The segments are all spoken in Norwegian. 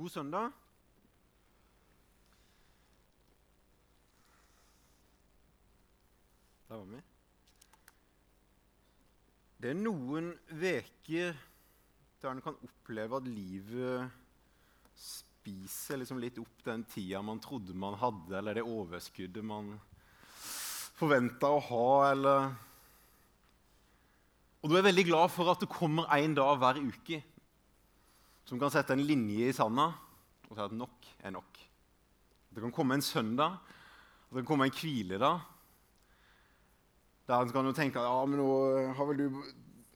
God søndag. Der var vi. Det er noen veker der en kan oppleve at livet spiser liksom litt opp den tida man trodde man hadde, eller det overskuddet man forventa å ha, eller Og du er veldig glad for at det kommer en dag hver uke som kan sette en linje i sanda og si at nok er nok. Det kan komme en søndag, og det kan komme en hviledag. Der kan du tenke ja, men nå har vel du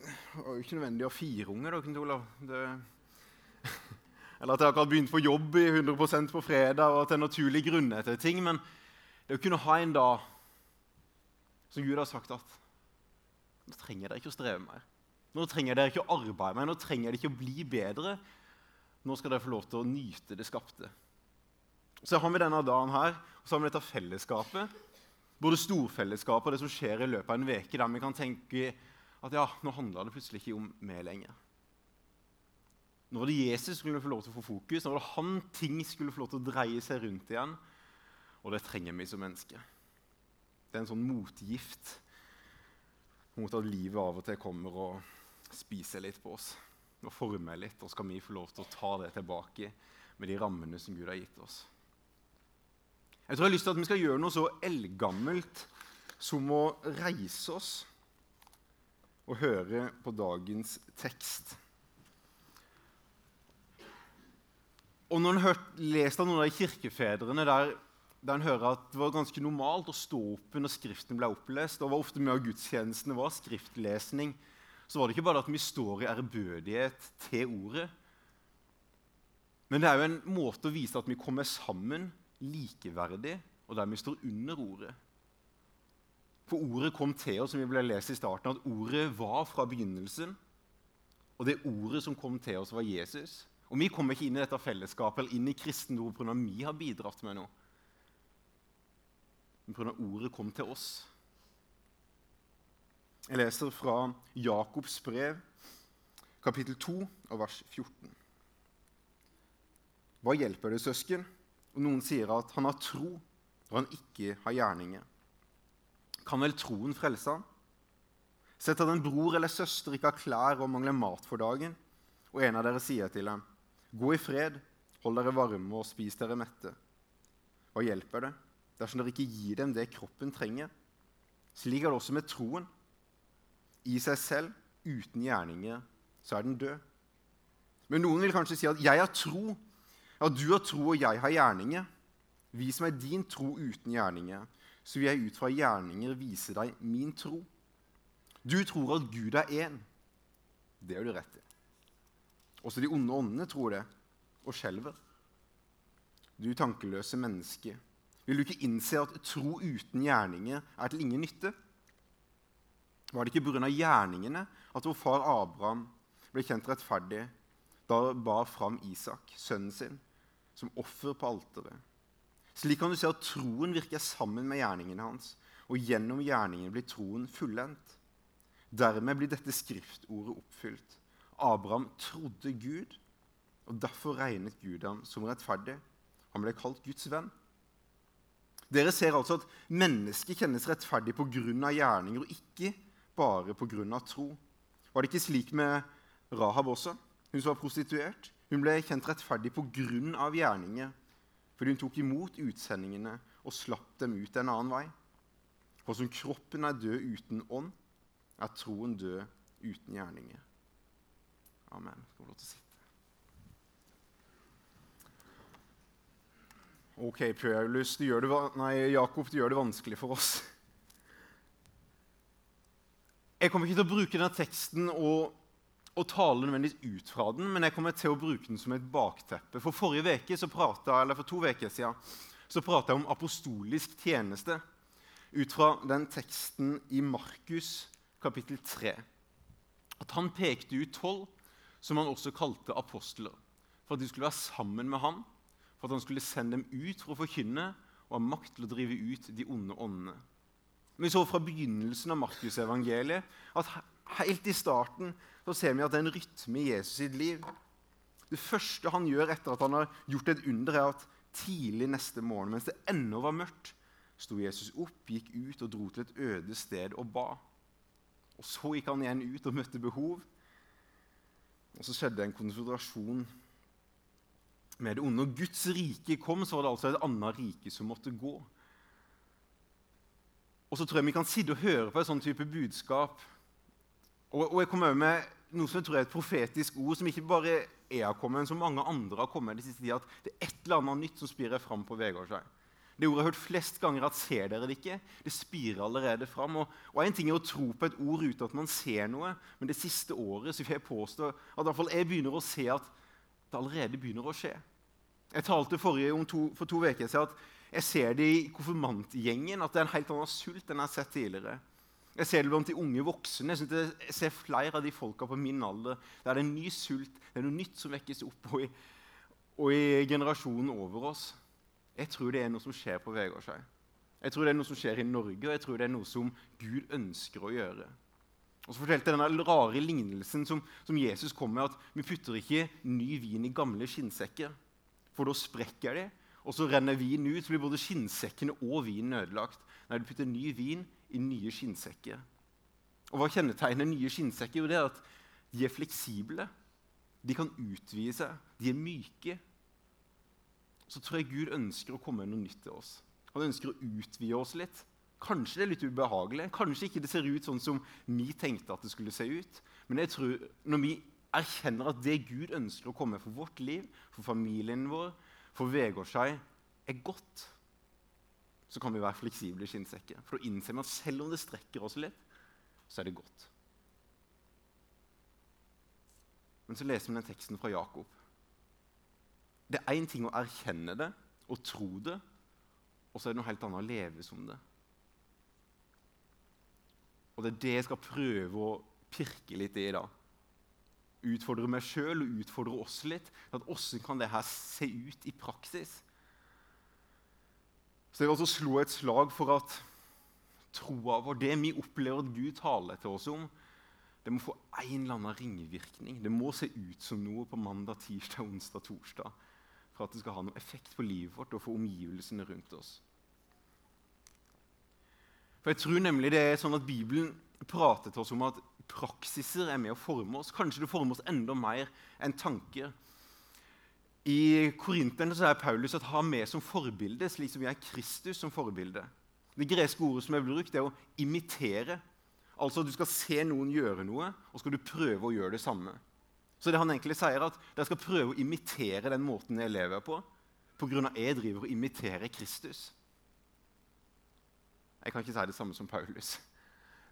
Det er jo ikke nødvendig å ha fire unger, da, Knut Olav. Det... Eller at jeg akkurat begynt på jobb i 100% på fredag, og at det er naturlige grunner til ting. Men det å kunne ha en dag som Gud har sagt at nå trenger dere ikke å streve mer. Nå trenger dere ikke å arbeide mer, nå trenger dere ikke å bli bedre. Nå skal dere få lov til å nyte det skapte. Så har vi denne dagen her, og så har vi dette fellesskapet. Både storfellesskapet og det som skjer i løpet av en uke, der vi kan tenke at ja, nå handler det plutselig ikke om meg lenger. Nå var det Jesus skulle få lov til å få fokus, nå var det han ting skulle få lov til å dreie seg rundt igjen. Og det trenger vi som mennesker. Det er en sånn motgift mot at livet av og til kommer og spiser litt på oss og former litt. Og skal vi få lov til å ta det tilbake med de rammene som Gud har gitt oss. Jeg tror jeg har lyst til at vi skal gjøre noe så eldgammelt som å reise oss og høre på dagens tekst. Og når en har lest av noen av kirkefedrene der, der en hører at det var ganske normalt å stå opp når Skriften ble opplest, og var ofte mye av gudstjenestene var skriftlesning, så var det ikke bare at vi står i ærbødighet til ordet. Men det er jo en måte å vise at vi kommer sammen likeverdig, og der vi står under ordet. For ordet kom til oss, som vi ble lest i starten, at ordet var fra begynnelsen. Og det ordet som kom til oss, var Jesus. Og vi kommer ikke inn i dette fellesskapet eller inn i kristendom pga. vi har bidratt med noe. Men pga. ordet kom til oss. Jeg leser fra Jakobs brev, kapittel 2, og vers 14. Hva hjelper det, søsken, om noen sier at han har tro når han ikke har gjerninger? Kan vel troen frelse ham? Sett at en bror eller søster ikke har klær og mangler mat for dagen, og en av dere sier til dem, 'Gå i fred, hold dere varme og spis dere mette.' Hva hjelper det dersom dere ikke gir dem det kroppen trenger? Slik er det også med troen. I seg selv, uten gjerninger, så er den død. Men noen vil kanskje si at 'jeg har tro', ja, du har tro, og jeg har gjerninger. Vis meg din tro uten gjerninger, så vil jeg ut fra gjerninger vise deg min tro. Du tror at Gud er én. Det gjør du rett i. Også de onde åndene tror det, og skjelver. Du tankeløse menneske, vil du ikke innse at tro uten gjerninger er til ingen nytte? Var det ikke pga. gjerningene at vår far Abraham ble kjent rettferdig da han bar fram Isak, sønnen sin, som offer på alteret? Slik kan du se at troen virker sammen med gjerningene hans, og gjennom gjerningen blir troen fullendt. Dermed blir dette skriftordet oppfylt. Abraham trodde Gud, og derfor regnet Gud ham som rettferdig. Han ble kalt Guds venn. Dere ser altså at mennesket kjennes rettferdig pga. gjerninger, og ikke bare pga. tro. Var det ikke slik med Rahab også? Hun som var prostituert. Hun ble kjent rettferdig pga. gjerninger, fordi hun tok imot utsendingene og slapp dem ut en annen vei. For som kroppen er død uten ånd, er troen død uten gjerninger. Amen. Skal lov til å sitte. Ok, Paulus, du gjør det, nei, Jakob, du gjør det vanskelig for oss. Jeg kommer ikke til å bruke denne teksten og, og tale nødvendigvis ut fra den, men jeg kommer til å bruke den som et bakteppe. For forrige veke, så pratet, eller for to uker siden så prata jeg om apostolisk tjeneste ut fra den teksten i Markus kapittel 3. At han pekte ut tolv som han også kalte apostler, for at de skulle være sammen med ham, for at han skulle sende dem ut for å forkynne og ha makt til å drive ut de onde åndene. Vi så fra begynnelsen av Markusevangeliet at helt i starten så ser vi at det er en rytme i Jesus sitt liv. Det første han gjør etter at han har gjort et under, er at tidlig neste morgen, mens det ennå var mørkt, sto Jesus opp, gikk ut og dro til et øde sted og ba. Og Så gikk han igjen ut og møtte behov. Og så skjedde en konfrontasjon med det onde. Når Guds rike kom, så var det altså et annet rike som måtte gå. Og så tror jeg vi kan sitte og høre på et sånn type budskap. Og, og jeg kommer med noe som jeg tror er et profetisk ord, som ikke bare har kommet, men som mange andre har kommet med den siste tida, at det er et eller annet nytt som spirer fram på Vegårshei. Det ordet jeg har hørt flest ganger at 'ser dere det ikke'? Det spirer allerede fram. Og, og En ting er å tro på et ord uten at man ser noe, men det siste året så vil jeg påstå at iallfall jeg begynner å se at det allerede begynner å skje. Jeg talte forrige, to, for to uker siden at jeg ser det i konfirmantgjengen, at det er en helt annen sult enn jeg har sett tidligere. Jeg ser det blant de unge voksne. Jeg, jeg ser flere av de folka på min alder der det er en ny sult, det er noe nytt som vekkes opp og i, og i generasjonen over oss. Jeg tror det er noe som skjer på Vegårshei. Jeg tror det er noe som skjer i Norge, og jeg tror det er noe som Gud ønsker å gjøre. Og så fortalte jeg denne rare lignelsen som, som, Jesus kom med, at vi putter ikke ny vin i gamle skinnsekker, for da sprekker de, og så renner vin ut, så blir både skinnsekkene og vinen ødelagt. Nei, du putter ny vin i nye skinnsekker. Og Hva kjennetegner nye skinnsekker? Jo, det er at de er fleksible. De kan utvide seg. De er myke så tror jeg Gud ønsker å komme med noe nytt til oss. Han ønsker å utvide oss litt. Kanskje det er litt ubehagelig, kanskje ikke det ser ut sånn som vi tenkte at det skulle se ut. Men jeg tror når vi erkjenner at det Gud ønsker å komme for vårt liv, for familien vår, for seg, er godt, så kan vi være fleksible i skinnsekken. For da innser vi at selv om det strekker oss litt, så er det godt. Men så leser vi den teksten fra Jakob. Det er én ting å erkjenne det og tro det, og så er det noe helt annet å leve som det. Og det er det jeg skal prøve å pirke litt i i dag. Utfordre meg sjøl og utfordre oss litt. at Hvordan kan det her se ut i praksis? Så jeg vil slå et slag for at troa vår, det vi opplever at Gud taler til oss om, det må få en eller annen ringvirkning. Det må se ut som noe på mandag, tirsdag, onsdag, torsdag for at det skal ha noe effekt på livet vårt og for omgivelsene rundt oss. For Jeg tror nemlig det er sånn at Bibelen prater til oss om at praksiser er med å forme oss. Kanskje det former oss enda mer enn tanker. I Korinterne er Paulus at ha med som forbilde, slik som vi er Kristus som forbilde. Det greske ordet som er brukt, er å imitere. Altså at Du skal se noen gjøre noe, og skal du prøve å gjøre det samme. Så det han egentlig sier, er at dere skal prøve å imitere den måten jeg lever på, pga. at jeg driver og imiterer Kristus. Jeg kan ikke si det samme som Paulus.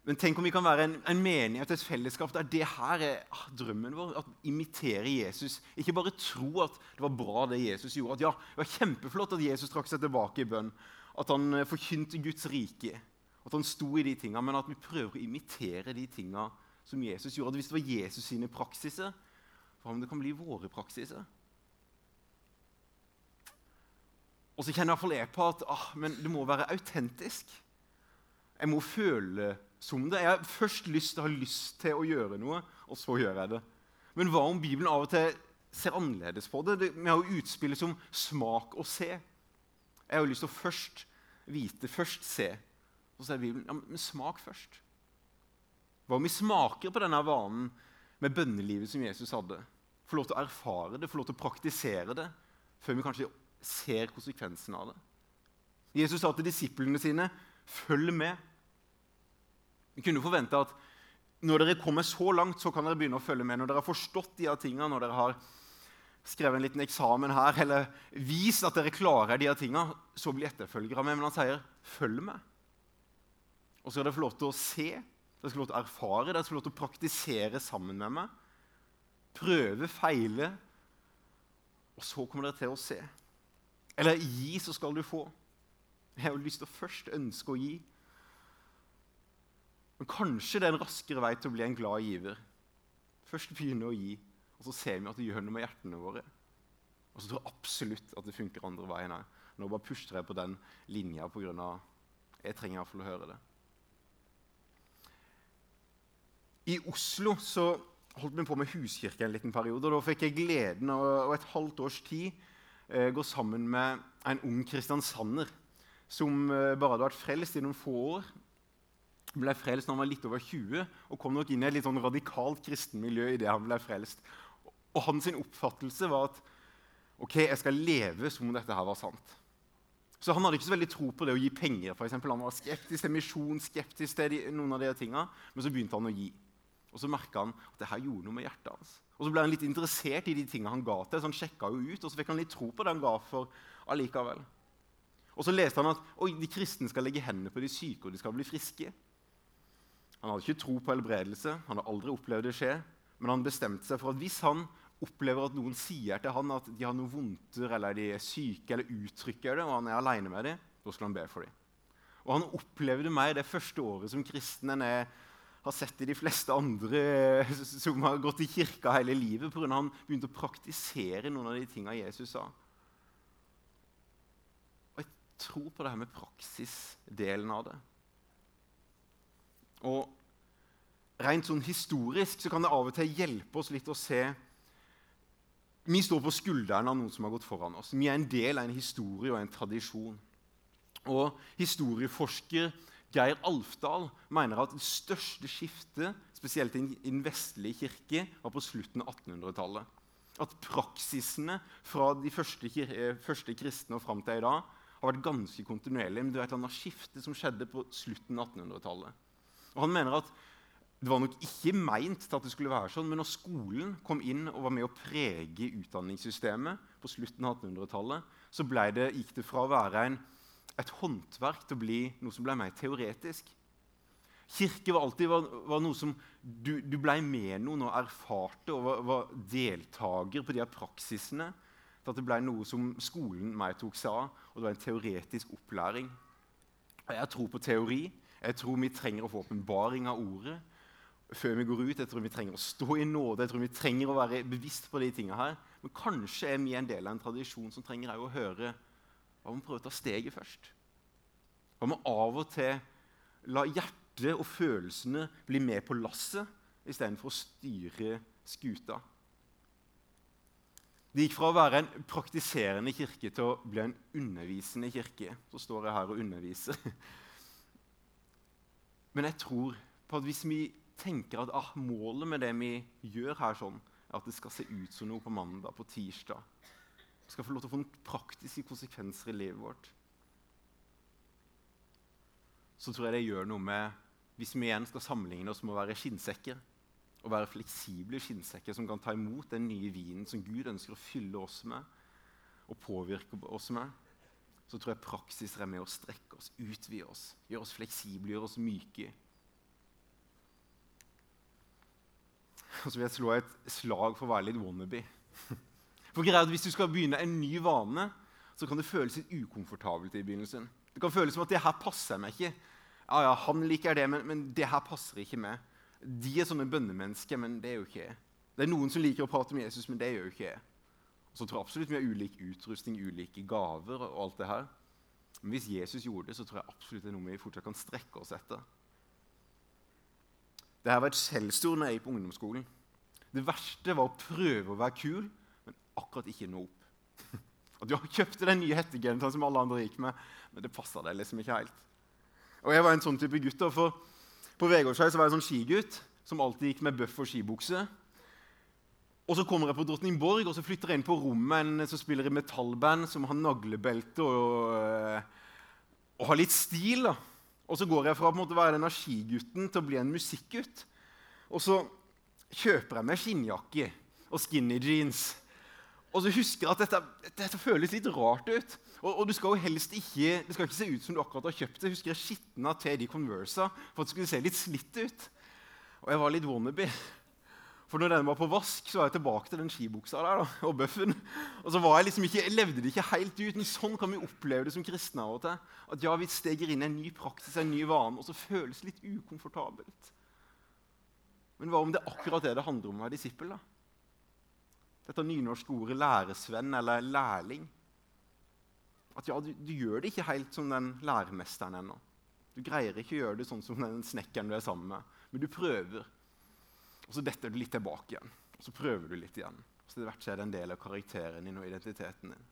Men tenk om vi kan være en, en menighet, et fellesskap der det her er ah, drømmen vår. At imitere Jesus. Ikke bare tro at det var bra, det Jesus gjorde. At ja, det var kjempeflott at Jesus trakk seg tilbake i bønn. At han eh, forkynte Guds rike. At han sto i de tinga. Men at vi prøver å imitere de tinga som Jesus gjorde. At hvis det var Jesus sine praksiser, for om det kan bli våre praksiser. Og så kjenner iallfall jeg på at ah, det må være autentisk. Jeg må føle som det. Jeg har først lyst til å lyst til å gjøre noe, og så gjør jeg det. Men hva om Bibelen av og til ser annerledes på det? Vi har jo utspillet som smak og se. Jeg har jo lyst til å først vite, først se. Og så er Bibelen ja, men smak først. Hva om vi smaker på denne vanen med bønnelivet som Jesus hadde? få lov til å erfare det, få lov til å praktisere det, før vi kanskje ser konsekvensen av det. Jesus sa til disiplene sine, 'Følg med'. Vi kunne forvente at når dere kommer så langt, så kan dere begynne å følge med. Når dere har forstått de her tingene, når dere har skrevet en liten eksamen her, eller vist at dere klarer de her tingene, så blir etterfølgere meg. Men han sier, 'Følg med'. Og så skal dere få lov til å se, dere skal få lov til å erfare, dere skal få lov til å praktisere sammen med meg prøve, feile, og så kommer dere til å se. Eller gi, så skal du få. Jeg har jo lyst til å først ønske å gi. Men kanskje det er en raskere vei til å bli en glad giver. Først begynne å gi, og så ser vi at det gjør noe med hjertene våre. Og så tror jeg absolutt at det funker andre veien òg. Nå bare puster jeg på den linja pga. Jeg trenger iallfall å høre det. I Oslo så holdt vi på med huskirke en liten periode. og Da fikk jeg gleden av å et halvt års tid eh, gå sammen med en ung kristiansander som eh, bare hadde vært frelst i noen få år. Ble frelst når han var litt over 20 og kom nok inn i et litt sånn radikalt kristenmiljø idet han ble frelst. Og hans oppfattelse var at ok, jeg skal leve som om dette her var sant. Så Han hadde ikke så veldig tro på det å gi penger. For eksempel. han var skeptisk til misjon, skeptisk til noen av de tingene, men så begynte han å gi. Og så merka han at det her gjorde noe med hjertet hans. Og så ble han litt interessert i de tingene han ga til. så han sjekka jo ut, og så fikk han litt tro på det han ga for allikevel. Og så leste han at de kristne skal legge hendene på de syke, og de skal bli friske. Han hadde ikke tro på helbredelse, han hadde aldri opplevd det skje. Men han bestemte seg for at hvis han opplever at noen sier til han at de har noe vondter, eller de er syke, eller uttrykker det, og han er alene med dem, da skal han be for dem. Og han opplevde meg det første året som kristen enn jeg har sett i de fleste andre som har gått i kirka hele livet, pga. han begynte å praktisere noen av de tingene Jesus sa. Og jeg tror på det her med praksisdelen av det. Og Rent sånn historisk så kan det av og til hjelpe oss litt å se vi står på skulderen av noen som har gått foran oss. Vi er en del av en historie og en tradisjon. Og Historieforsker Geir Alfdal mener at det største skiftet, spesielt i den vestlige kirke, var på slutten av 1800-tallet. At praksisene fra de første, eh, første kristne og fram til i dag har vært ganske kontinuerlige. Men det var et eller annet skifte som skjedde på slutten av 1800-tallet. Og Han mener at det var nok ikke meint til at det skulle være sånn, men når skolen kom inn og var med å prege utdanningssystemet på slutten av 1800-tallet, så det, gikk det fra å være en, et håndverk til å bli noe som ble mer teoretisk. Kirke var alltid var, var noe som du, du ble med noen og erfarte og var, var deltaker på de her praksisene. til at det ble noe som skolen mer tok seg av, og det var en teoretisk opplæring. Jeg tror på teori. Jeg tror vi trenger å få åpenbaring av ordet før vi går ut. Jeg tror vi trenger å stå i nåde, jeg tror vi trenger å være bevisst på de tingene her. Men kanskje er vi en del av en tradisjon som trenger å høre hva om vi prøver å ta steget først. Hva med av og til la hjertet og følelsene bli med på lasset istedenfor å styre skuta? Det gikk fra å være en praktiserende kirke til å bli en undervisende kirke. Så står jeg her og underviser. Men jeg tror på at hvis vi tenker at ah, målet med det vi gjør her, sånn, er at det skal se ut som noe på mandag, på tirsdag. Skal få lov til å få noen praktiske konsekvenser i livet vårt. Så tror jeg det gjør noe med Hvis vi igjen skal sammenligne oss med å være skinnsekker, og være fleksible skinnsekker som kan ta imot den nye vinen som Gud ønsker å fylle oss med og påvirke oss med, så tror jeg praksis er med å strekke oss, utvide oss, gjøre oss fleksible, gjøre oss myke. Og så vil jeg slå et slag for å være litt wannabe. For greit, Hvis du skal begynne en ny vane, så kan det føles litt ukomfortabelt. i begynnelsen. Det kan føles som at det her passer meg ikke. Ja, ja, Han liker det, men, men det her passer ikke meg. De er sånne bønnemennesker, men det er jo ikke jeg. Det er noen som liker å prate med Jesus, men det gjør jo ikke jeg. Og så tror jeg absolutt vi har ulik utrustning, ulike gaver og alt det her. Men hvis Jesus gjorde det, så tror jeg absolutt det er noe vi fortsatt kan strekke oss etter. Dette var et skjellsord da jeg gikk på ungdomsskolen. Det verste var å prøve å være kul, men akkurat ikke nå opp. At du kjøpte den nye hettegenseren som alle andre gikk med, men det passa deg liksom ikke helt. Og Jeg var en sånn type gutt. for På Vegårshei var jeg en sånn skigutt som alltid gikk med bøff og skibukse. Og Så kommer jeg på Drottningborg og så flytter jeg inn på rommet en som spiller i metallband, som har naglebelte og, øh, og har litt stil. da. Og så går jeg fra å være denne skigutten til å bli en musikkgutt. Og så kjøper jeg meg skinnjakke og skinny jeans. Og så husker jeg at dette, dette føles litt rart ut. Og, og, du skal jo helst ikke, Det skal ikke se ut som du akkurat har kjøpt det. Husker jeg skitna til de Conversa for at det skulle se litt slitt ut. Og jeg var litt wannabe. For når den var på vask, så var jeg tilbake til den skibuksa der, da, og bøffen. Og så jeg liksom ikke, levde det ikke helt ut. Men sånn kan vi oppleve det som kristne av og til. At ja, vi steger inn i en ny praksis, en ny vane, og så føles det litt ukomfortabelt. Men hva om det er akkurat det det handler om å være disippel? da? Dette nynorske ordet læresvenn eller lærling. At ja, du, du, gjør det ikke helt som den læremesteren ennå. Du greier ikke å gjøre det sånn som den snekkeren du er sammen med, men du prøver. Og så detter du litt tilbake igjen. Og så prøver du litt igjen. Og så etter hvert er det en del av karakteren din og identiteten din.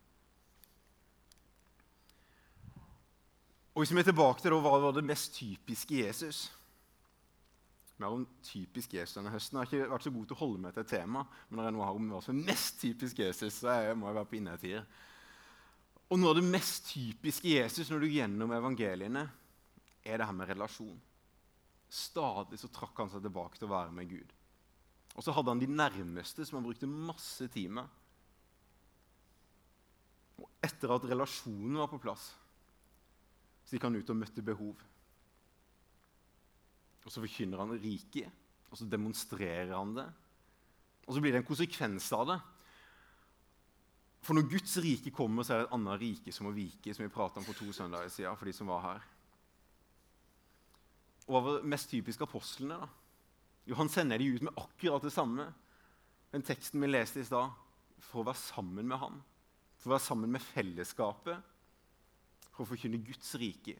Og Hvis vi er tilbake til da, hva var det mest typiske Jesus Mer om typisk Jesus denne høsten. Jeg har ikke vært så god til å holde meg til tema, men når jeg nå har om hva som er mest typisk Jesus, så jeg må jeg være på innertier. Og noe av det mest typiske Jesus når du gjennom evangeliene, er det her med relasjon. Stadig så trakk han seg tilbake til å være med Gud. Og så hadde han de nærmeste, som han brukte masse tid med. Og etter at relasjonen var på plass, så gikk han ut og møtte behov. Og så forkynner han riket, og så demonstrerer han det. Og så blir det en konsekvens av det. For når Guds rike kommer, så er det et annet rike som må vike, som vi om for to søndager siden. for de som var her. Og hva var mest typisk apostlene? da? Jo, Han sender de ut med akkurat det samme. Den teksten vi leste i stad. For å være sammen med han. For å være sammen med fellesskapet for å forkynne Guds rike.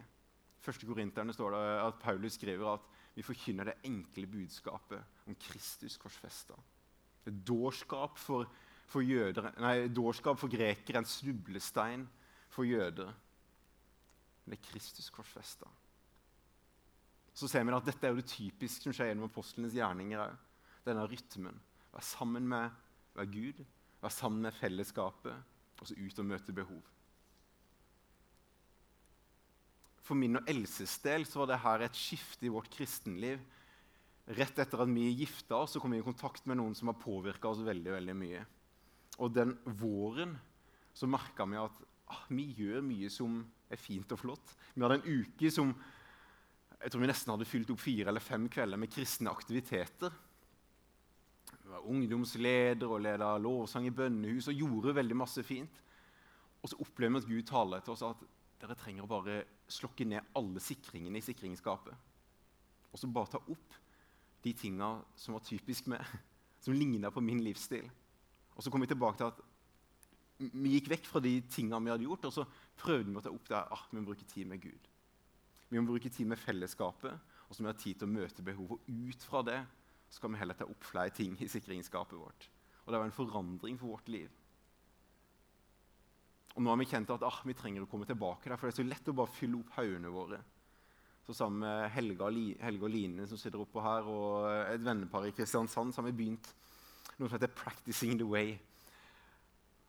Første Korinterne står det at Paulus skriver at vi forkynner det enkle budskapet om Kristus korsfesta. Er dårskap for, for, jøder, nei, dårskap for grekere, en snublestein for jøder. Men det er Kristus korsfesta. Så ser vi at dette er jo det typiske som skjer gjennom apostlenes gjerninger. Denne rytmen. Være sammen med, vær Gud, være sammen med fellesskapet, og så ut og møte behov for min og Elses del så var dette et skifte i vårt kristenliv. Rett etter at vi gifta oss, så kom vi i kontakt med noen som har påvirka oss veldig veldig mye. Og den våren så merka vi at ah, vi gjør mye som er fint og flott. Vi hadde en uke som jeg tror vi nesten hadde fylt opp fire eller fem kvelder med kristne aktiviteter. Vi var ungdomsleder og leda lovsang i bønnehus og gjorde veldig masse fint. Og så opplever vi at Gud taler til oss at dere trenger å bare slokke ned alle sikringene i sikringsskapet. Og så bare ta opp de tinga som var typisk med, som ligna på min livsstil. Og så kom vi tilbake til at vi gikk vekk fra de tinga vi hadde gjort, og så prøvde vi å ta opp det ah, vi må bruke tid med Gud. Vi må bruke tid med fellesskapet, og så må vi ha tid til å møte behov. Og ut fra det skal vi heller ta opp flere ting i sikringsskapet vårt. Og det var en forandring for vårt liv. Og nå har vi kjent at ah, vi trenger å komme tilbake der, for det er så lett å bare fylle opp haugene våre. Så Sammen med Helga, Helge og Line som sitter oppå her, og et vennepar i Kristiansand, så har vi begynt noe som heter 'Practicing the Way'.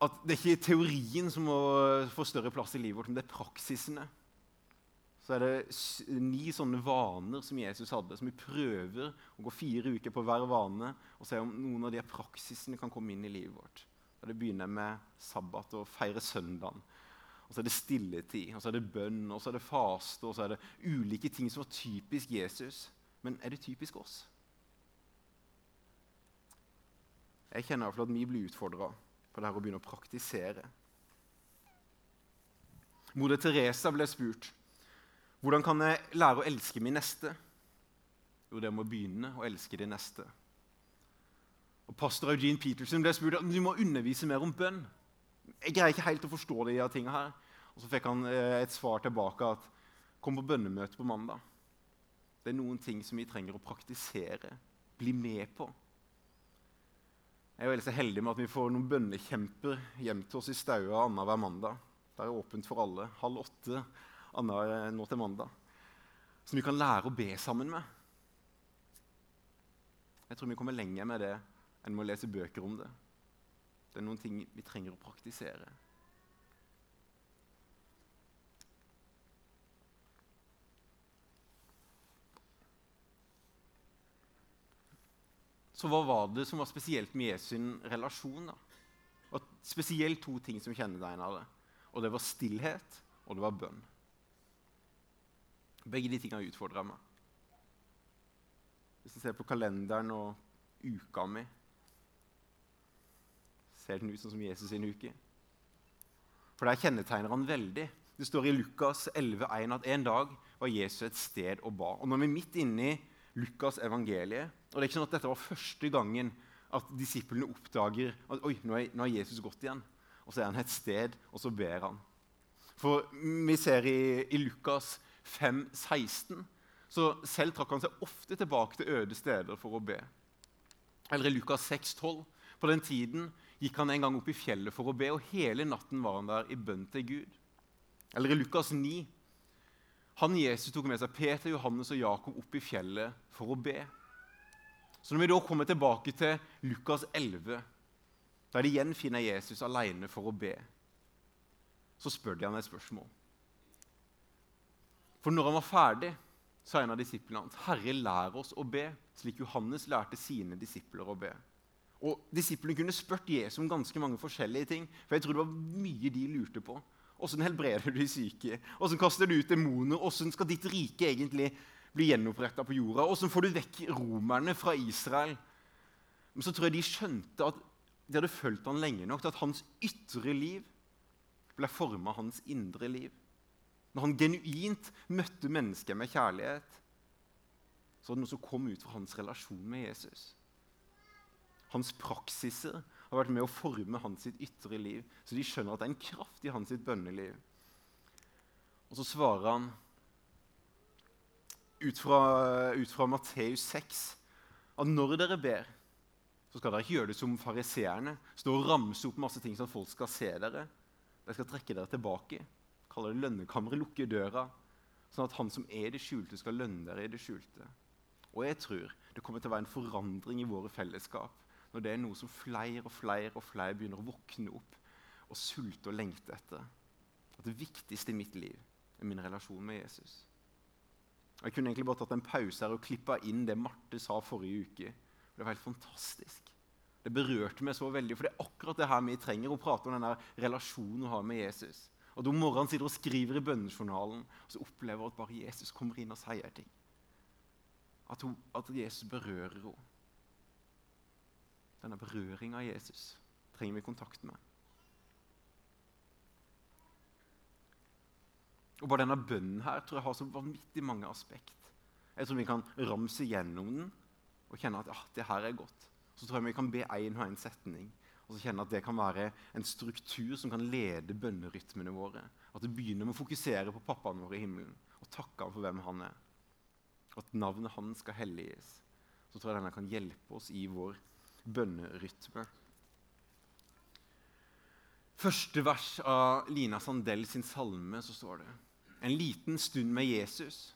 At Det er ikke teorien som må få større plass i livet vårt, men det er praksisene. Så er det ni sånne vaner som Jesus hadde, som vi prøver å gå fire uker på hver vane og se om noen av de praksisene kan komme inn i livet vårt. Og Det begynner med sabbat og feire søndagen. Og så er det stilletid, og så er det bønn, og så er det faste, og så er det ulike ting som var typisk Jesus. Men er det typisk oss? Jeg kjenner i hvert fall at vi blir utfordra på det her å begynne å praktisere. Moder Teresa ble spurt hvordan kan jeg lære å elske min neste. Jo, det er med å begynne å elske de neste. Og Pastor Eugene Peterson ble spurt om du må undervise mer om bønn. Jeg greier ikke helt å forstå de tingene her. Og Så fikk han eh, et svar tilbake at kom på bønnemøte på mandag. Det er noen ting som vi trenger å praktisere, bli med på. Jeg er veldig så heldig med at vi får noen bønnekjemper hjem til oss i Staua annenhver mandag. Det er åpent for alle. Halv åtte annen, nå til mandag. Som vi kan lære å be sammen med. Jeg tror vi kommer lenger med det enn med å lese bøker om det. Det er noen ting vi trenger å praktisere. Så hva var det som var spesielt med Jesu relasjon? da? Og spesielt to ting som kjennetegna det. Og det var stillhet, og det var bønn. Begge de tingene utfordra meg. Hvis du ser på kalenderen og uka mi Ser den ut sånn som Jesus sin uke? For der kjennetegner han veldig. Det står i Lukas 11,1 at en dag var Jesus et sted og ba. Og nå er vi midt inne i Lukas evangeliet. Og det er ikke sånn at dette var første gangen at disiplene oppdager at oi, nå er Jesus gått igjen. Og så er han et sted, og så ber han. For vi ser i, i Lukas 5, 16, så selv trakk han seg ofte tilbake til øde steder for å be. Eller i Lukas 6, 12. På den tiden gikk han en gang opp i fjellet for å be, og hele natten var han der i bønn til Gud. Eller i Lukas 9. Han Jesus tok med seg Peter, Johannes og Jakob opp i fjellet for å be. Så når vi da kommer tilbake til Lukas 11, der de igjen finner Jesus alene for å be, så spør de han et spørsmål. For når han var ferdig, sa en av disiplene hans, 'Herre, lær oss å be', slik Johannes lærte sine disipler å be. Og Disiplene kunne spurt Jesus om ganske mange forskjellige ting. for jeg tror det var mye de lurte på. Åssen helbreder du de syke? Åssen kaster du ut demoner? Åssen skal ditt rike egentlig bli gjenoppretta på jorda? Åssen får du vekk romerne fra Israel? Men så tror jeg de skjønte at de hadde fulgt han lenge nok til at hans ytre liv ble forma hans indre liv. Når han genuint møtte mennesket med kjærlighet, så var det noe som kom ut fra hans relasjon med Jesus. Hans praksiser har vært med å forme hans ytre liv, så de skjønner at det er en kraft i hans bønneliv. Og så svarer han ut fra, ut fra Matteus 6 at når dere ber, så skal dere ikke gjøre det som fariseerne. Stå og ramse opp masse ting så folk skal se dere. Dere skal trekke dere tilbake kaller det lønnekammeret, lukker døra, sånn at han som er det skjulte, skal lønne dere i det skjulte. Og jeg tror det kommer til å være en forandring i våre fellesskap når det er noe som flere og flere og flere begynner å våkne opp og sulte og lengte etter. At det viktigste i mitt liv er min relasjon med Jesus. Jeg kunne egentlig bare tatt en pause her og klippa inn det Marte sa forrige uke. Det var helt fantastisk. Det berørte meg så veldig, for det er akkurat det her vi trenger å prate om denne relasjonen hun har med Jesus. Og om morgenen sitter og skriver i bønnejournalen og så opplever hun at bare Jesus kommer inn og sier ting. At, hun, at Jesus berører henne. Denne berøringa av Jesus trenger vi kontakt med. Og bare denne bønnen her tror jeg har så vanvittig mange aspekt. Jeg tror vi kan ramse gjennom den og kjenne at ah, det her er godt. Så tror jeg vi kan be én og én setning og så kjenne at det kan være en struktur som kan lede bønnerytmene våre. At det begynner med å fokusere på pappaen vår i himmelen og takke ham for hvem han er. At navnet hans skal helliges. Så tror jeg denne kan hjelpe oss i vår bønnerytme. Første vers av Lina Sandell sin salme så står det En liten stund med Jesus,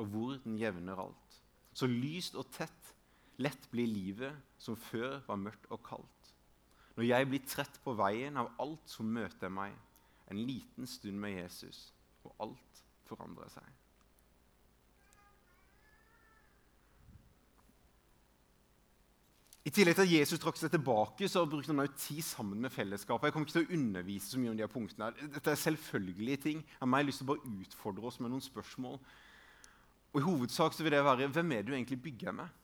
og hvor den jevner alt. Så lyst og tett, lett blir livet som før var mørkt og kaldt. Når jeg blir trett på veien av alt som møter meg, en liten stund med Jesus, og alt forandrer seg. I tillegg til at Jesus trakk seg tilbake, så brukte han også tid sammen med fellesskapet. Jeg kommer ikke til å undervise så mye om de her punktene. Dette er selvfølgelige ting. Jeg har lyst til å bare utfordre oss med noen spørsmål. Og I hovedsak så vil det være hvem er det du egentlig bygger med?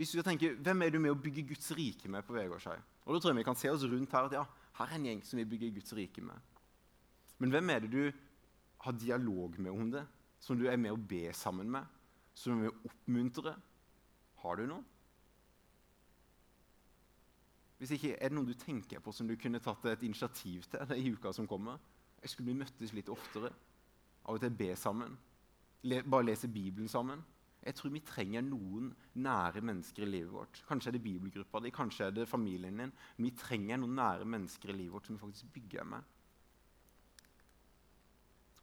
Hvis du tenker, Hvem er du med å bygge Guds rike med på Vegårshei? Og da tror jeg vi kan se oss rundt her at ja, her er en gjeng som vi bygger Guds rike med. Men hvem er det du har dialog med om det? Som du er med å be sammen med? Som du er med å oppmuntre? Har du noe? Hvis ikke, Er det noe du tenker på som du kunne tatt et initiativ til i uka som kommer? Jeg skulle vi møttes litt oftere. Av og til be sammen. Le, bare lese Bibelen sammen. Jeg tror vi trenger noen nære mennesker i livet vårt. Kanskje er det bibelgruppa di, kanskje er det familien din. Vi trenger noen nære mennesker i livet vårt som vi faktisk bygger med.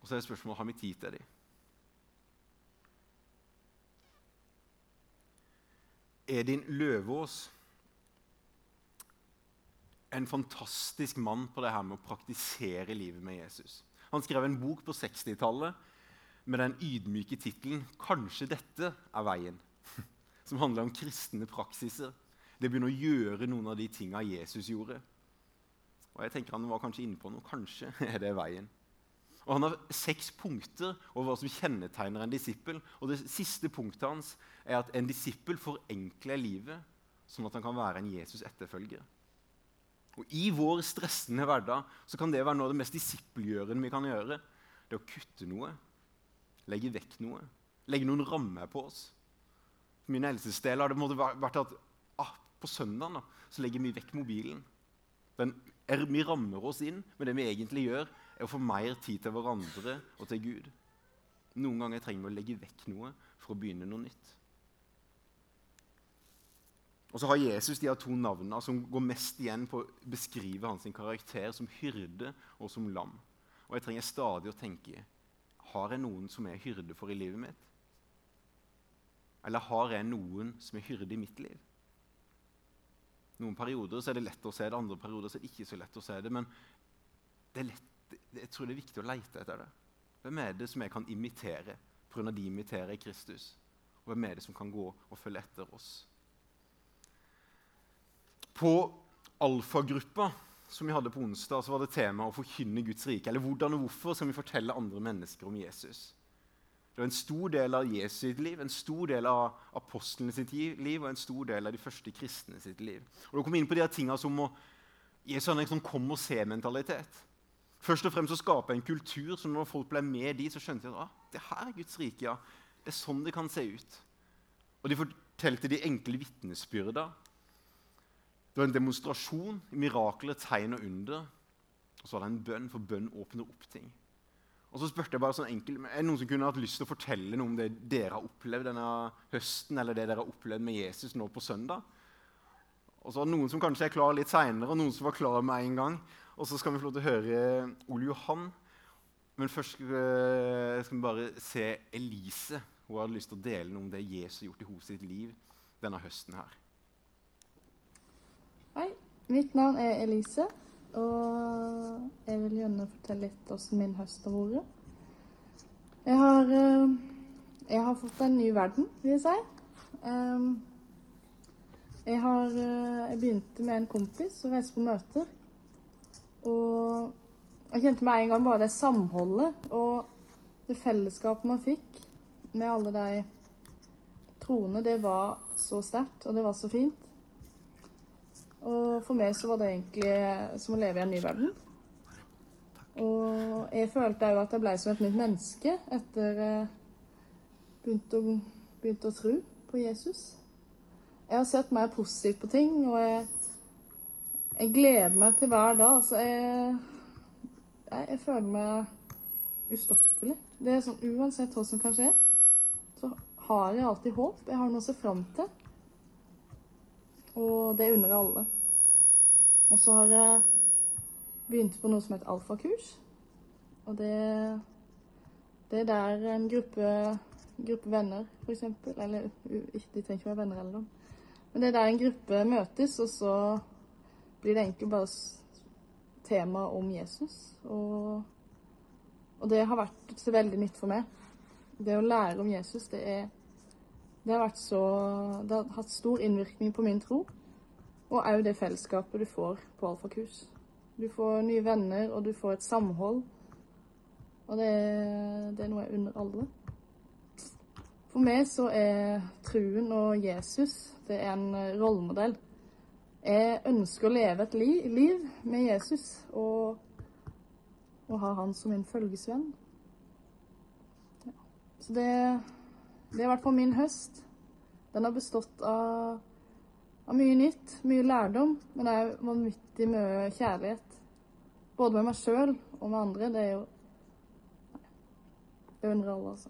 Og så er det spørsmålet har vi tid til dem. Edin Løvaas en fantastisk mann på det her med å praktisere livet med Jesus. Han skrev en bok på 60-tallet med den ydmyke tittelen 'Kanskje dette er veien', som handler om kristne praksiser. Det begynner å gjøre noen av de tinga Jesus gjorde. Og jeg tenker Han var kanskje inne på noe. Kanskje er det veien. Og Han har seks punkter over hva som kjennetegner en disippel. Og Det siste punktet hans er at en disippel forenkler livet sånn at han kan være en Jesus-etterfølger. Og I vår stressende hverdag så kan det være noe av det mest disippelgjørende vi kan gjøre. Det å kutte noe legge vekk noe. Legge noen rammer på oss. For min eldstesdel har det vært at ah, på søndag så legger vi vekk mobilen. Den, er, vi rammer oss inn, men det vi egentlig gjør, er å få mer tid til hverandre og til Gud. Noen ganger trenger vi å legge vekk noe for å begynne noe nytt. Og så har Jesus de to navnene som går mest igjen på å beskrive hans karakter som hyrde og som lam. Og jeg trenger stadig å tenke har jeg noen som er hyrde for i livet mitt? Eller har jeg noen som er hyrde i mitt liv? Noen perioder er det lett å se det, andre perioder er det ikke så lett å se det. Men det lett, jeg tror det er viktig å leite etter det. Hvem er det som jeg kan imitere pga. de imiterer Kristus? Og hvem er det som kan gå og følge etter oss? På alfagruppa som vi hadde på onsdag, så var det tema å forkynne Guds rike. Eller hvordan og hvorfor skal vi fortelle andre mennesker om Jesus. Det var en stor del av Jesus sitt liv, en stor del av apostlene sitt liv og en stor del av de første kristne sitt liv. Og Da kom vi inn på de tingene som å hadde en sånn kom-og-se-mentalitet. Først og fremst å skape en kultur så når folk ble med de, så skjønte de at ah, det her er Guds rike. ja. Det er sånn det kan se ut. Og de fortalte de enkle vitnesbyrda det var en demonstrasjon, mirakler, tegn og under. Og så var det en bønn, for bønn åpner opp ting. Og så spurte jeg bare sånn enkelt, Er det noen som kunne hatt lyst til å fortelle noe om det dere har opplevd denne høsten, eller det dere har opplevd med Jesus nå på søndag? Og så var det noen som kanskje er klar litt seinere, og noen som var klar med en gang. Og så skal vi få lov til å høre Ole Johan. Men først eh, skal vi bare se Elise. Hun hadde lyst til å dele noe om det Jesus har gjort i hennes liv denne høsten her. Hei, mitt navn er Elise, og jeg vil gjerne fortelle litt hvordan min høst har vært. Jeg har, eh, jeg har fått en ny verden, vil jeg si. Jeg, har, eh, jeg begynte med en kompis og reiste på møter. Og jeg kjente med en gang bare det samholdet og det fellesskapet man fikk med alle de troende, det var så sterkt, og det var så fint. Og for meg så var det egentlig som å leve i en ny verden. Og jeg følte òg at jeg ble som et nytt menneske etter jeg begynte å, begynte å tro på Jesus. Jeg har sett mer positivt på ting, og jeg, jeg gleder meg til hver dag. Altså, jeg, jeg, jeg føler meg ustoppelig. Det er sånn, Uansett hva som kan skje, så har jeg alltid håp. Jeg har noe å se fram til. Og det unner jeg alle. Og så har jeg begynt på noe som heter alfakurs. Og det, det er der en gruppe, gruppe venner, f.eks. Eller de trenger ikke være venner eller noe. Men det er der en gruppe møtes, og så blir det egentlig bare tema om Jesus. Og, og det har vært så veldig nytt for meg. Det å lære om Jesus, det er det har, så, det har hatt stor innvirkning på min tro. Og òg det fellesskapet du får på alfakurs. Du får nye venner, og du får et samhold. Og det, det er noe jeg unner alle. For meg så er truen og Jesus det er en rollemodell. Jeg ønsker å leve et liv, liv med Jesus og, og, ha han som min følgesvenn. Ja. Så det, det er i hvert fall min høst. Den har bestått av av mye nytt, mye lærdom, men òg vanvittig mye kjærlighet. Både med meg sjøl og med andre. Det er jo Det undrer alle, altså.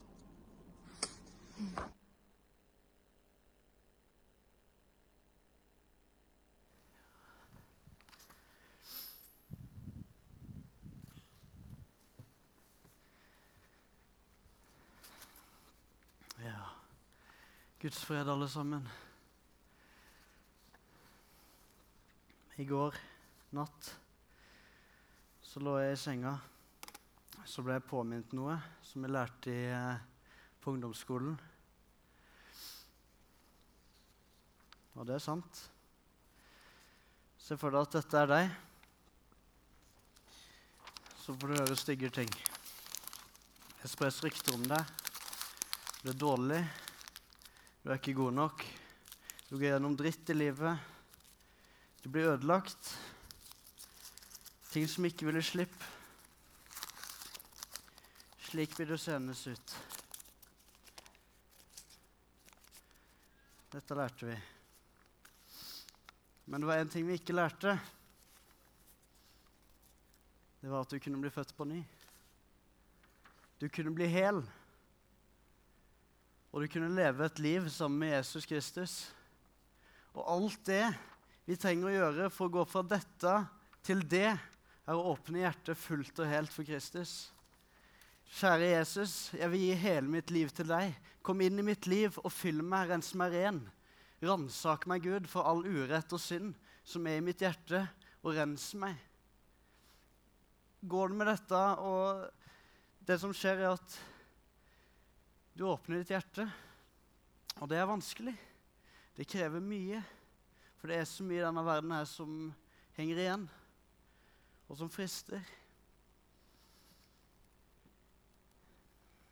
Guds fred, alle sammen. I går natt så lå jeg i senga. Så ble jeg påminnet noe som jeg lærte i, eh, på ungdomsskolen. Og det er sant. Se for deg at dette er deg. Så får du høre stygge ting. Det spres rykter om deg. Du er dårlig. Du er ikke god nok. Du går gjennom dritt i livet. Du blir ødelagt. Ting som ikke ville slippe. Slik vil det sendes ut. Dette lærte vi. Men det var én ting vi ikke lærte. Det var at du kunne bli født på ny. Du kunne bli hel. Og du kunne leve et liv sammen med Jesus Kristus. Og alt det vi trenger å gjøre for å gå fra dette til det, er å åpne hjertet fullt og helt for Kristus. Kjære Jesus, jeg vil gi hele mitt liv til deg. Kom inn i mitt liv og fyll meg, rens meg ren. Ransak meg, Gud, for all urett og synd som er i mitt hjerte, og rens meg. Går det med dette, og det som skjer, er at du åpner ditt hjerte, og det er vanskelig. Det krever mye, for det er så mye i denne verden her som henger igjen og som frister.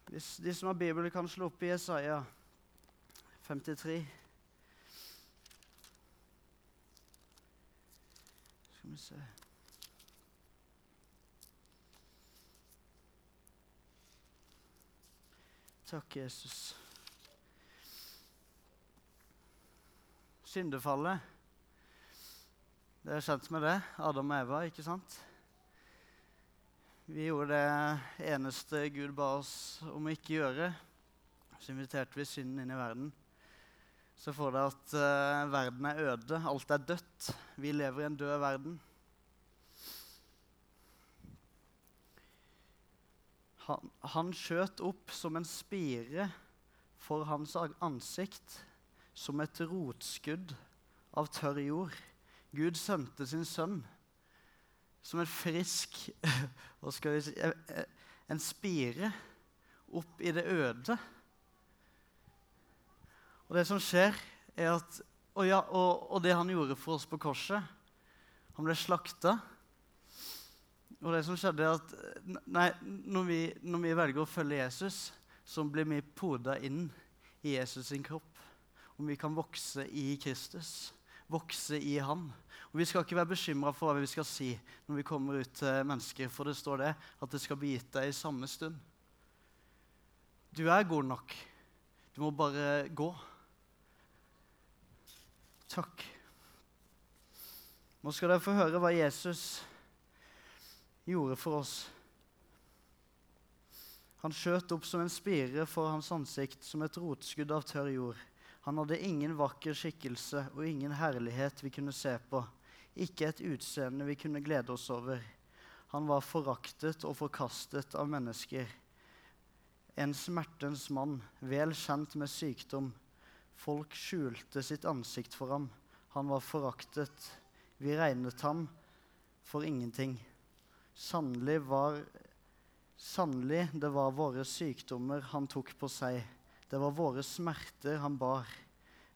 Hvis de som har Bibelen, kan slå opp i Jesaja 53. Skal vi se Takk, Jesus. Syndefallet det er kjent med det. Adam og Eva, ikke sant? Vi gjorde det eneste Gud ba oss om å ikke gjøre. Så inviterte vi synden inn i verden. Så får det at uh, verden er øde. Alt er dødt. Vi lever i en død verden. Han, han skjøt opp som en spire for hans ansikt, som et rotskudd av tørr jord. Gud sendte sin sønn som en frisk hva skal vi si, En spire opp i det øde. Og det som skjer, er at og, ja, og, og, det han gjorde for oss på korset Han ble slakta. Og det som skjedde, er at nei, når, vi, når vi velger å følge Jesus, så blir vi poda inn i Jesus sin kropp. Om vi kan vokse i Kristus, vokse i Han. Og Vi skal ikke være bekymra for hva vi skal si når vi kommer ut til mennesker, for det står det at det skal bli gitt deg i samme stund. Du er god nok. Du må bare gå. Takk. Nå skal dere få høre hva Jesus gjorde for oss. Han skjøt opp som en spire for hans ansikt, som et rotskudd av tørr jord. Han hadde ingen vakker skikkelse og ingen herlighet vi kunne se på ikke et utseende vi kunne glede oss over. Han var foraktet og forkastet av mennesker. En smertens mann, vel kjent med sykdom. Folk skjulte sitt ansikt for ham. Han var foraktet. Vi regnet ham for ingenting. Sannelig var Sannelig, det var våre sykdommer han tok på seg. Det var våre smerter han bar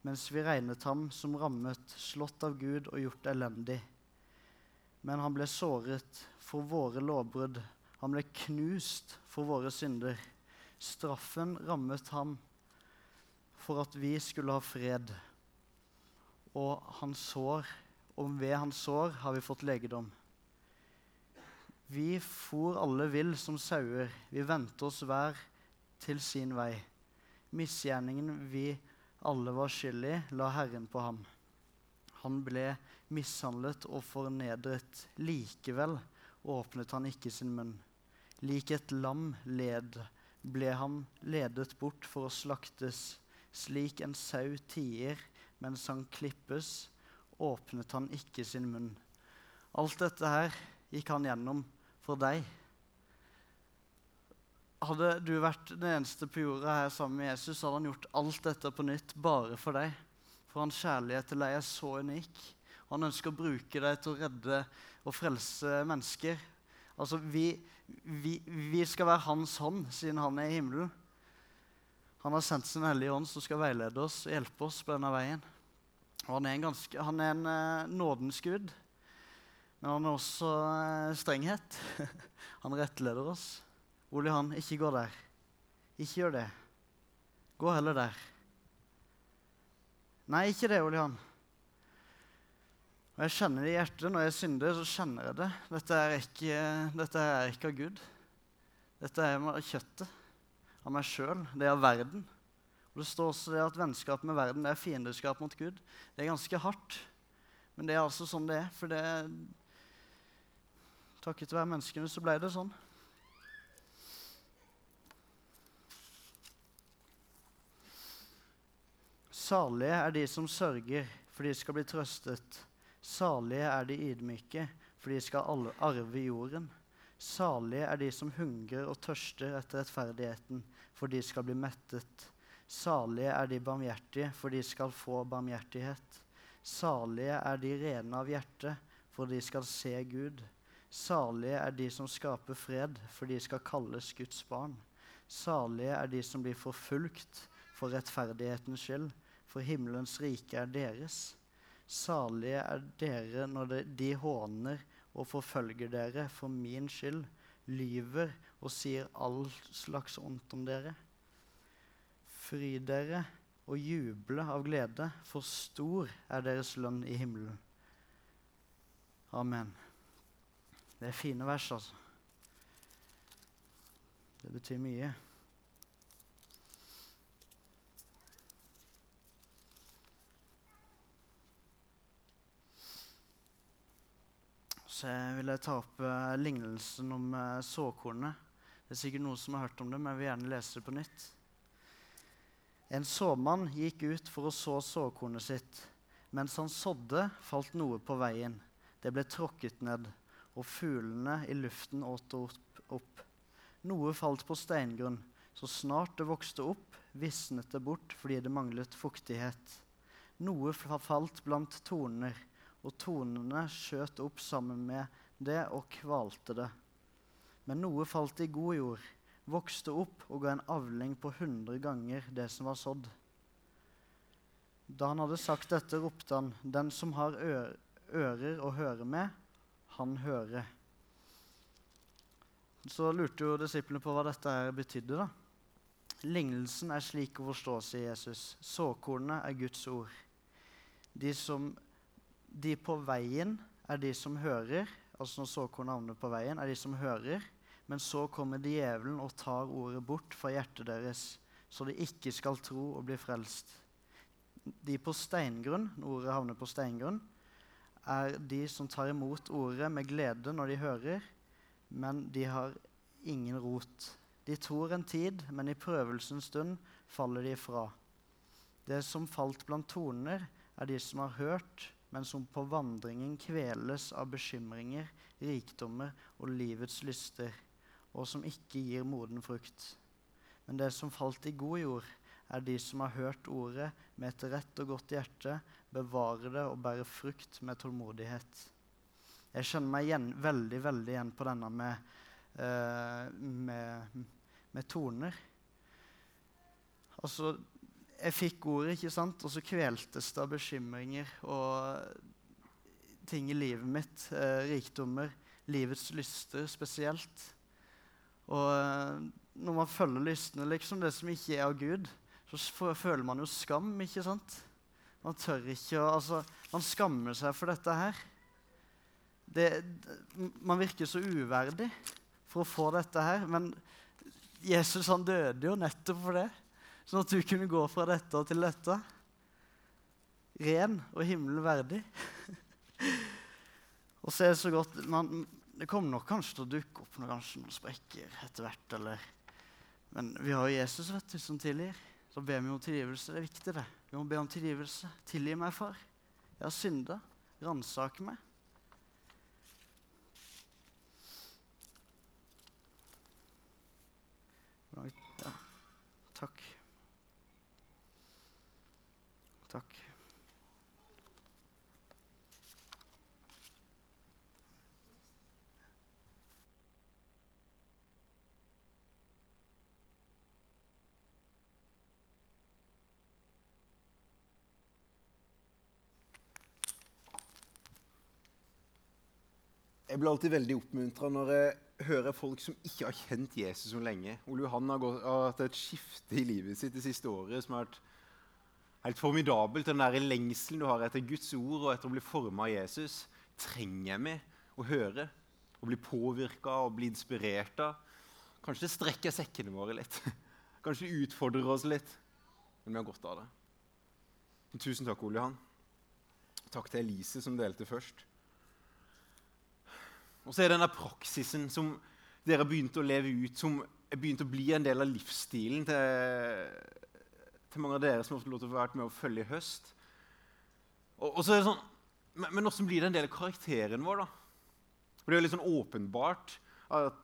mens vi regnet ham som rammet, slått av Gud og gjort elendig. Men han ble såret for våre lovbrudd. Han ble knust for våre synder. Straffen rammet ham for at vi skulle ha fred. Og sår, og ved hans sår har vi fått legedom. Vi for alle vill som sauer, vi vendte oss hver til sin vei. Misgjerningen vi alle var skyld i, la Herren på ham. Han ble mishandlet og fornedret. Likevel åpnet han ikke sin munn. Lik et lam led ble han ledet bort for å slaktes. Slik en sau tier mens han klippes, åpnet han ikke sin munn. Alt dette her gikk han gjennom for deg. Hadde du vært den eneste på jorda her sammen med Jesus, hadde han gjort alt dette på nytt bare for deg. For hans kjærlighet til deg er så unik. Han ønsker å bruke deg til å redde og frelse mennesker. Altså, vi, vi, vi skal være hans hånd, siden han er i himmelen. Han har sendt sin hellige ånd som skal veilede oss og hjelpe oss på denne veien. Og han er en, ganske, han er en uh, nådens gud, men han er også uh, strenghet. han rettleder oss. Ole Johan, ikke gå der. Ikke gjør det. Gå heller der. Nei, ikke det, Ole Johan. Og jeg kjenner det i hjertet. Når jeg synder, så kjenner jeg det. Dette er ikke, dette er ikke av Gud. Dette er av kjøttet, av meg sjøl. Det er av verden. Og Det står også det at vennskap med verden det er fiendeskap mot Gud. Det er ganske hardt, men det er altså sånn det er. For det Takket være menneskene så ble det sånn. Salige er de som sørger, for de skal bli trøstet. Salige er de ydmyke, for de skal arve jorden. Salige er de som hungrer og tørster etter rettferdigheten, for de skal bli mettet. Salige er de barmhjertige, for de skal få barmhjertighet. Salige er de rene av hjerte, for de skal se Gud. Salige er de som skaper fred, for de skal kalles Guds barn. Salige er de som blir forfulgt for rettferdighetens skyld, for himmelens rike er deres. Salige er dere når de håner og forfølger dere for min skyld, lyver og sier all slags ondt om dere. Fry dere og juble av glede, for stor er deres lønn i himmelen. Amen. Det er fine vers, altså. Det betyr mye. Så jeg ta opp uh, lignelsen om uh, såkornet. Det er sikkert noen som har hørt om det, men jeg vil gjerne lese det på nytt. En såmann gikk ut for å så såkornet sitt. Mens han sådde, falt noe på veien. Det ble tråkket ned og fuglene i luften åt opp. Noe falt på steingrunn. Så snart det vokste opp, visnet det bort fordi det manglet fuktighet. Noe falt blant torner, og tonene skjøt opp sammen med det og kvalte det. Men noe falt i god jord, vokste opp og ga en avling på hundre ganger det som var sådd. Da han hadde sagt dette, ropte han, Den som har ører å høre med, han hører. Så lurte jo disiplene på hva dette her betydde. da. Lignelsen er slik å forstå, sier Jesus. Såkornet er Guds ord. De, som, de på veien er de som hører. Altså når såkornet havner på veien, er de som hører. Men så kommer djevelen og tar ordet bort fra hjertet deres, så de ikke skal tro og bli frelst. De på steingrunn, når ordet havner på steingrunn, er de som tar imot ordet med glede når de hører, men de har ingen rot. De tror en tid, men i prøvelsens stund faller de fra. Det som falt blant toner, er de som har hørt, men som på vandringen kveles av bekymringer, rikdommer og livets lyster, og som ikke gir moden frukt. Men det som falt i god jord, er de som har hørt ordet med et rett og godt hjerte, bevarer det og bærer frukt med tålmodighet. Jeg kjenner meg igjen, veldig veldig igjen på denne med, uh, med, med toner. Altså, jeg fikk ordet, ikke sant, og så kveltes det av bekymringer og ting i livet mitt. Eh, rikdommer, livets lyster spesielt. Og uh, når man følger lystene, liksom, det som ikke er av Gud, så føler man jo skam, ikke sant? Man tør ikke å Altså, man skammer seg for dette her. Det, man virker så uverdig for å få dette her. Men Jesus han døde jo nettopp for det, sånn at du kunne gå fra dette til dette. Ren og himmelen verdig. og så er det så godt man, Det kommer nok kanskje til å dukke opp noen, kanskje noen sprekker etter hvert. eller... Men vi har jo Jesus vet du, som tilgir. Så ber vi om tilgivelse. Det er viktig, det. Vi må be om tilgivelse. Tilgi meg, far. Jeg har synda. Ransak meg. Ja. Takk. Takk. Jeg blir alltid veldig oppmuntra når jeg hører folk som ikke har kjent Jesus så lenge. Ole Johan har, gått, har hatt et skifte i livet sitt det siste året som har vært helt formidabelt. Den der lengselen du har etter Guds ord og etter å bli forma av Jesus, trenger vi å høre. Å bli påvirka og bli inspirert av. Kanskje det strekker sekkene våre litt. Kanskje det utfordrer oss litt. Men vi har godt av det. Tusen takk, Ole Johan. Takk til Elise, som delte først. Og så er det denne praksisen som dere begynte å leve ut, som er begynt å bli en del av livsstilen til, til mange av dere som har fått lov til å være med å følge i høst. Og, og så er det sånn, Men, men hvordan blir det en del av karakteren vår, da? For det er jo litt sånn åpenbart at,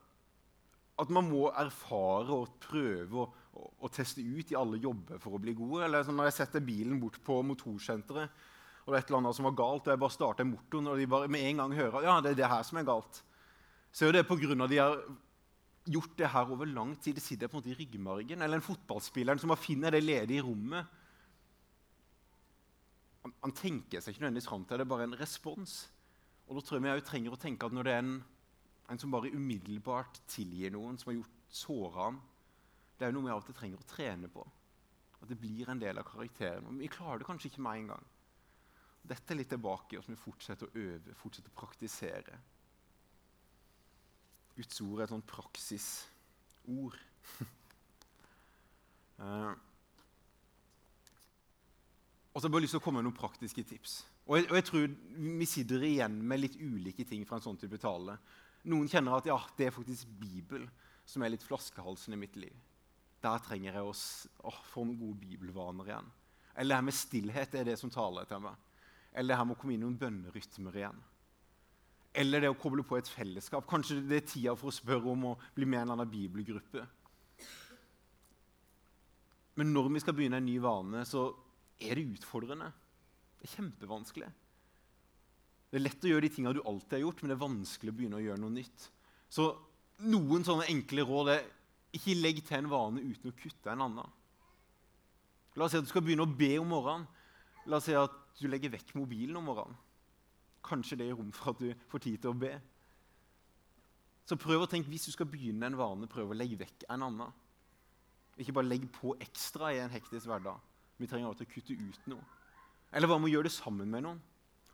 at man må erfare og prøve og, og, og, teste ut i alle jobber for å bli gode. Eller sånn når jeg setter bilen bort på motorsenteret, og det er et eller annet som var galt, og jeg bare starter motoren, og de bare med en gang hører ja, det er det her som er galt, så er det på grunn av de har gjort det her over lang tid. Det sitter på en måte i ryggmargen. Eller en fotballspiller som bare finner det ledige rommet. Han, han, tenker seg ikke nødvendigvis fram til det, er bare en respons. Og da tror jeg vi òg trenger å tenke at når det er en, en som bare umiddelbart tilgir noen, som har gjort såra ham, det er jo noe vi av og til trenger å trene på. At det blir en del av karakteren. Men vi klarer det kanskje ikke med en gang. Dette er litt tilbake, i oss, vi fortsetter å øve, fortsetter å praktisere. Guds ord er et sånt praksisord. uh, og så har jeg bare lyst til å komme med noen praktiske tips. Og jeg, og jeg, tror Vi sitter igjen med litt ulike ting fra en sånn type tale. Noen kjenner at ja, det er faktisk Bibel som er litt flaskehalsen i mitt liv. Der trenger jeg å å få noen gode bibelvaner igjen. Eller det her med stillhet er det som taler til meg. Eller det her med å komme inn i noen bønnerytmer igjen. Eller det å koble på et fellesskap. Kanskje det er tida for å spørre om å bli med i en eller annen bibelgruppe. Men når vi skal begynne en ny vane, så er det utfordrende. Det er kjempevanskelig. Det er lett å gjøre de tingene du alltid har gjort, men det er vanskelig å begynne å gjøre noe nytt. Så noen sånne enkle råd er ikke legg til en vane uten å kutte en annen. La oss si at du skal begynne å be om morgenen. La oss si at du legger vekk mobilen om morgenen. Kanskje det gir rom for at du får tid til å be. Så prøv å tenke, Hvis du skal begynne en vane, prøv å legge vekk en annen. Ikke bare legg på ekstra i en hektisk hverdag. Vi trenger også å kutte ut noe. Eller hva med å gjøre det sammen med noen?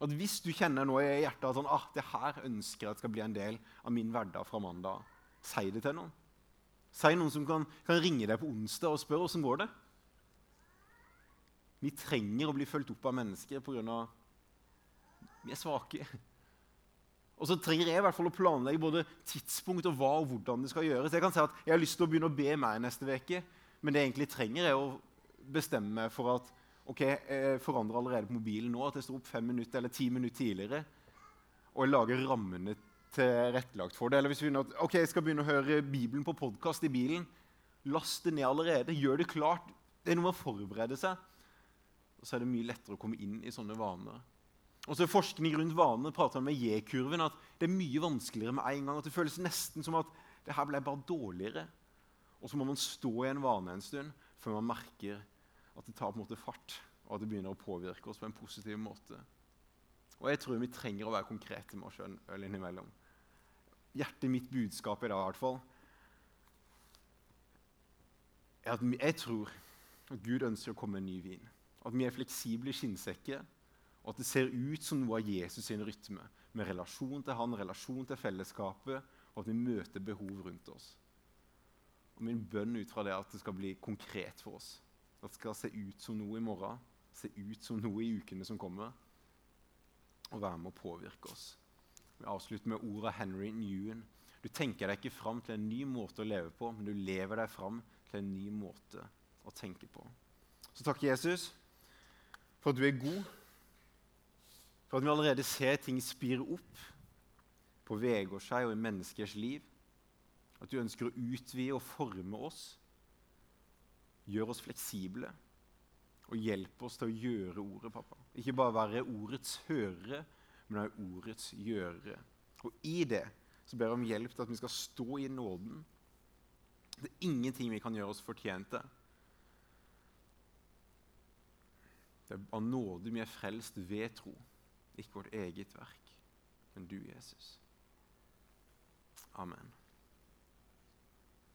At Hvis du kjenner noe i hjertet at sånn, ah, det her ønsker jeg skal bli en del av min hverdag fra mandag, si det til noen. Si noen som kan, kan ringe deg på onsdag og spørre åssen går det. Vi trenger å bli fulgt opp av mennesker pga. Vi er svake. Og så trenger jeg i hvert fall å planlegge både tidspunkt og hva og hvordan det skal gjøres. Jeg kan si at jeg har lyst til å begynne å be mer neste uke, men det jeg egentlig trenger, er å bestemme meg for at ok, jeg forandrer allerede på mobilen nå, at jeg står opp fem minutter eller ti minutter tidligere, og jeg lager rammene tilrettelagt for det. Eller hvis vi at, ok, jeg skal begynne å høre Bibelen på podkast i bilen, last det ned allerede. Gjør det klart. Det er noe med å forberede seg. Og så er det mye lettere å komme inn i sånne vaner. Og så Forskning rundt vanene prater med J-kurven at det er mye vanskeligere med en gang. at Det føles nesten som at det her ble bare dårligere. Og så må man stå i en vane en stund før man merker at det tar på en måte fart, og at det begynner å påvirke oss på en positiv måte. Og jeg tror vi trenger å være konkrete med oss sjøl innimellom. Hjertet mitt budskap i dag i hvert fall, er at jeg tror at Gud ønsker å komme med en ny vin. At vi er fleksible skinnsekker, og at det ser ut som noe av Jesus sin rytme. Med relasjon til han, relasjon til fellesskapet, og at vi møter behov rundt oss. Og Min bønn ut fra det er at det skal bli konkret for oss. At det skal se ut som noe i morgen, se ut som noe i ukene som kommer, og være med å påvirke oss. Vi avslutter med ordet av Henry Newen. Du tenker deg ikke fram til en ny måte å leve på, men du lever deg fram til en ny måte å tenke på. Så takk, Jesus, for at du er god, for at vi allerede ser ting spire opp på Vegårs seg og i menneskers liv. At du ønsker å utvide og forme oss Gjør oss fleksible og hjelp oss til å gjøre ordet, pappa. Ikke bare være ordets hørere, men også ordets gjørere. Og i det så ber jeg om hjelp til at vi skal stå i nåden. Det er ingenting vi kan gjøre oss fortjente. Det er av nåde vi er frelst ved tro, ikke vårt eget verk, men du, Jesus. Amen.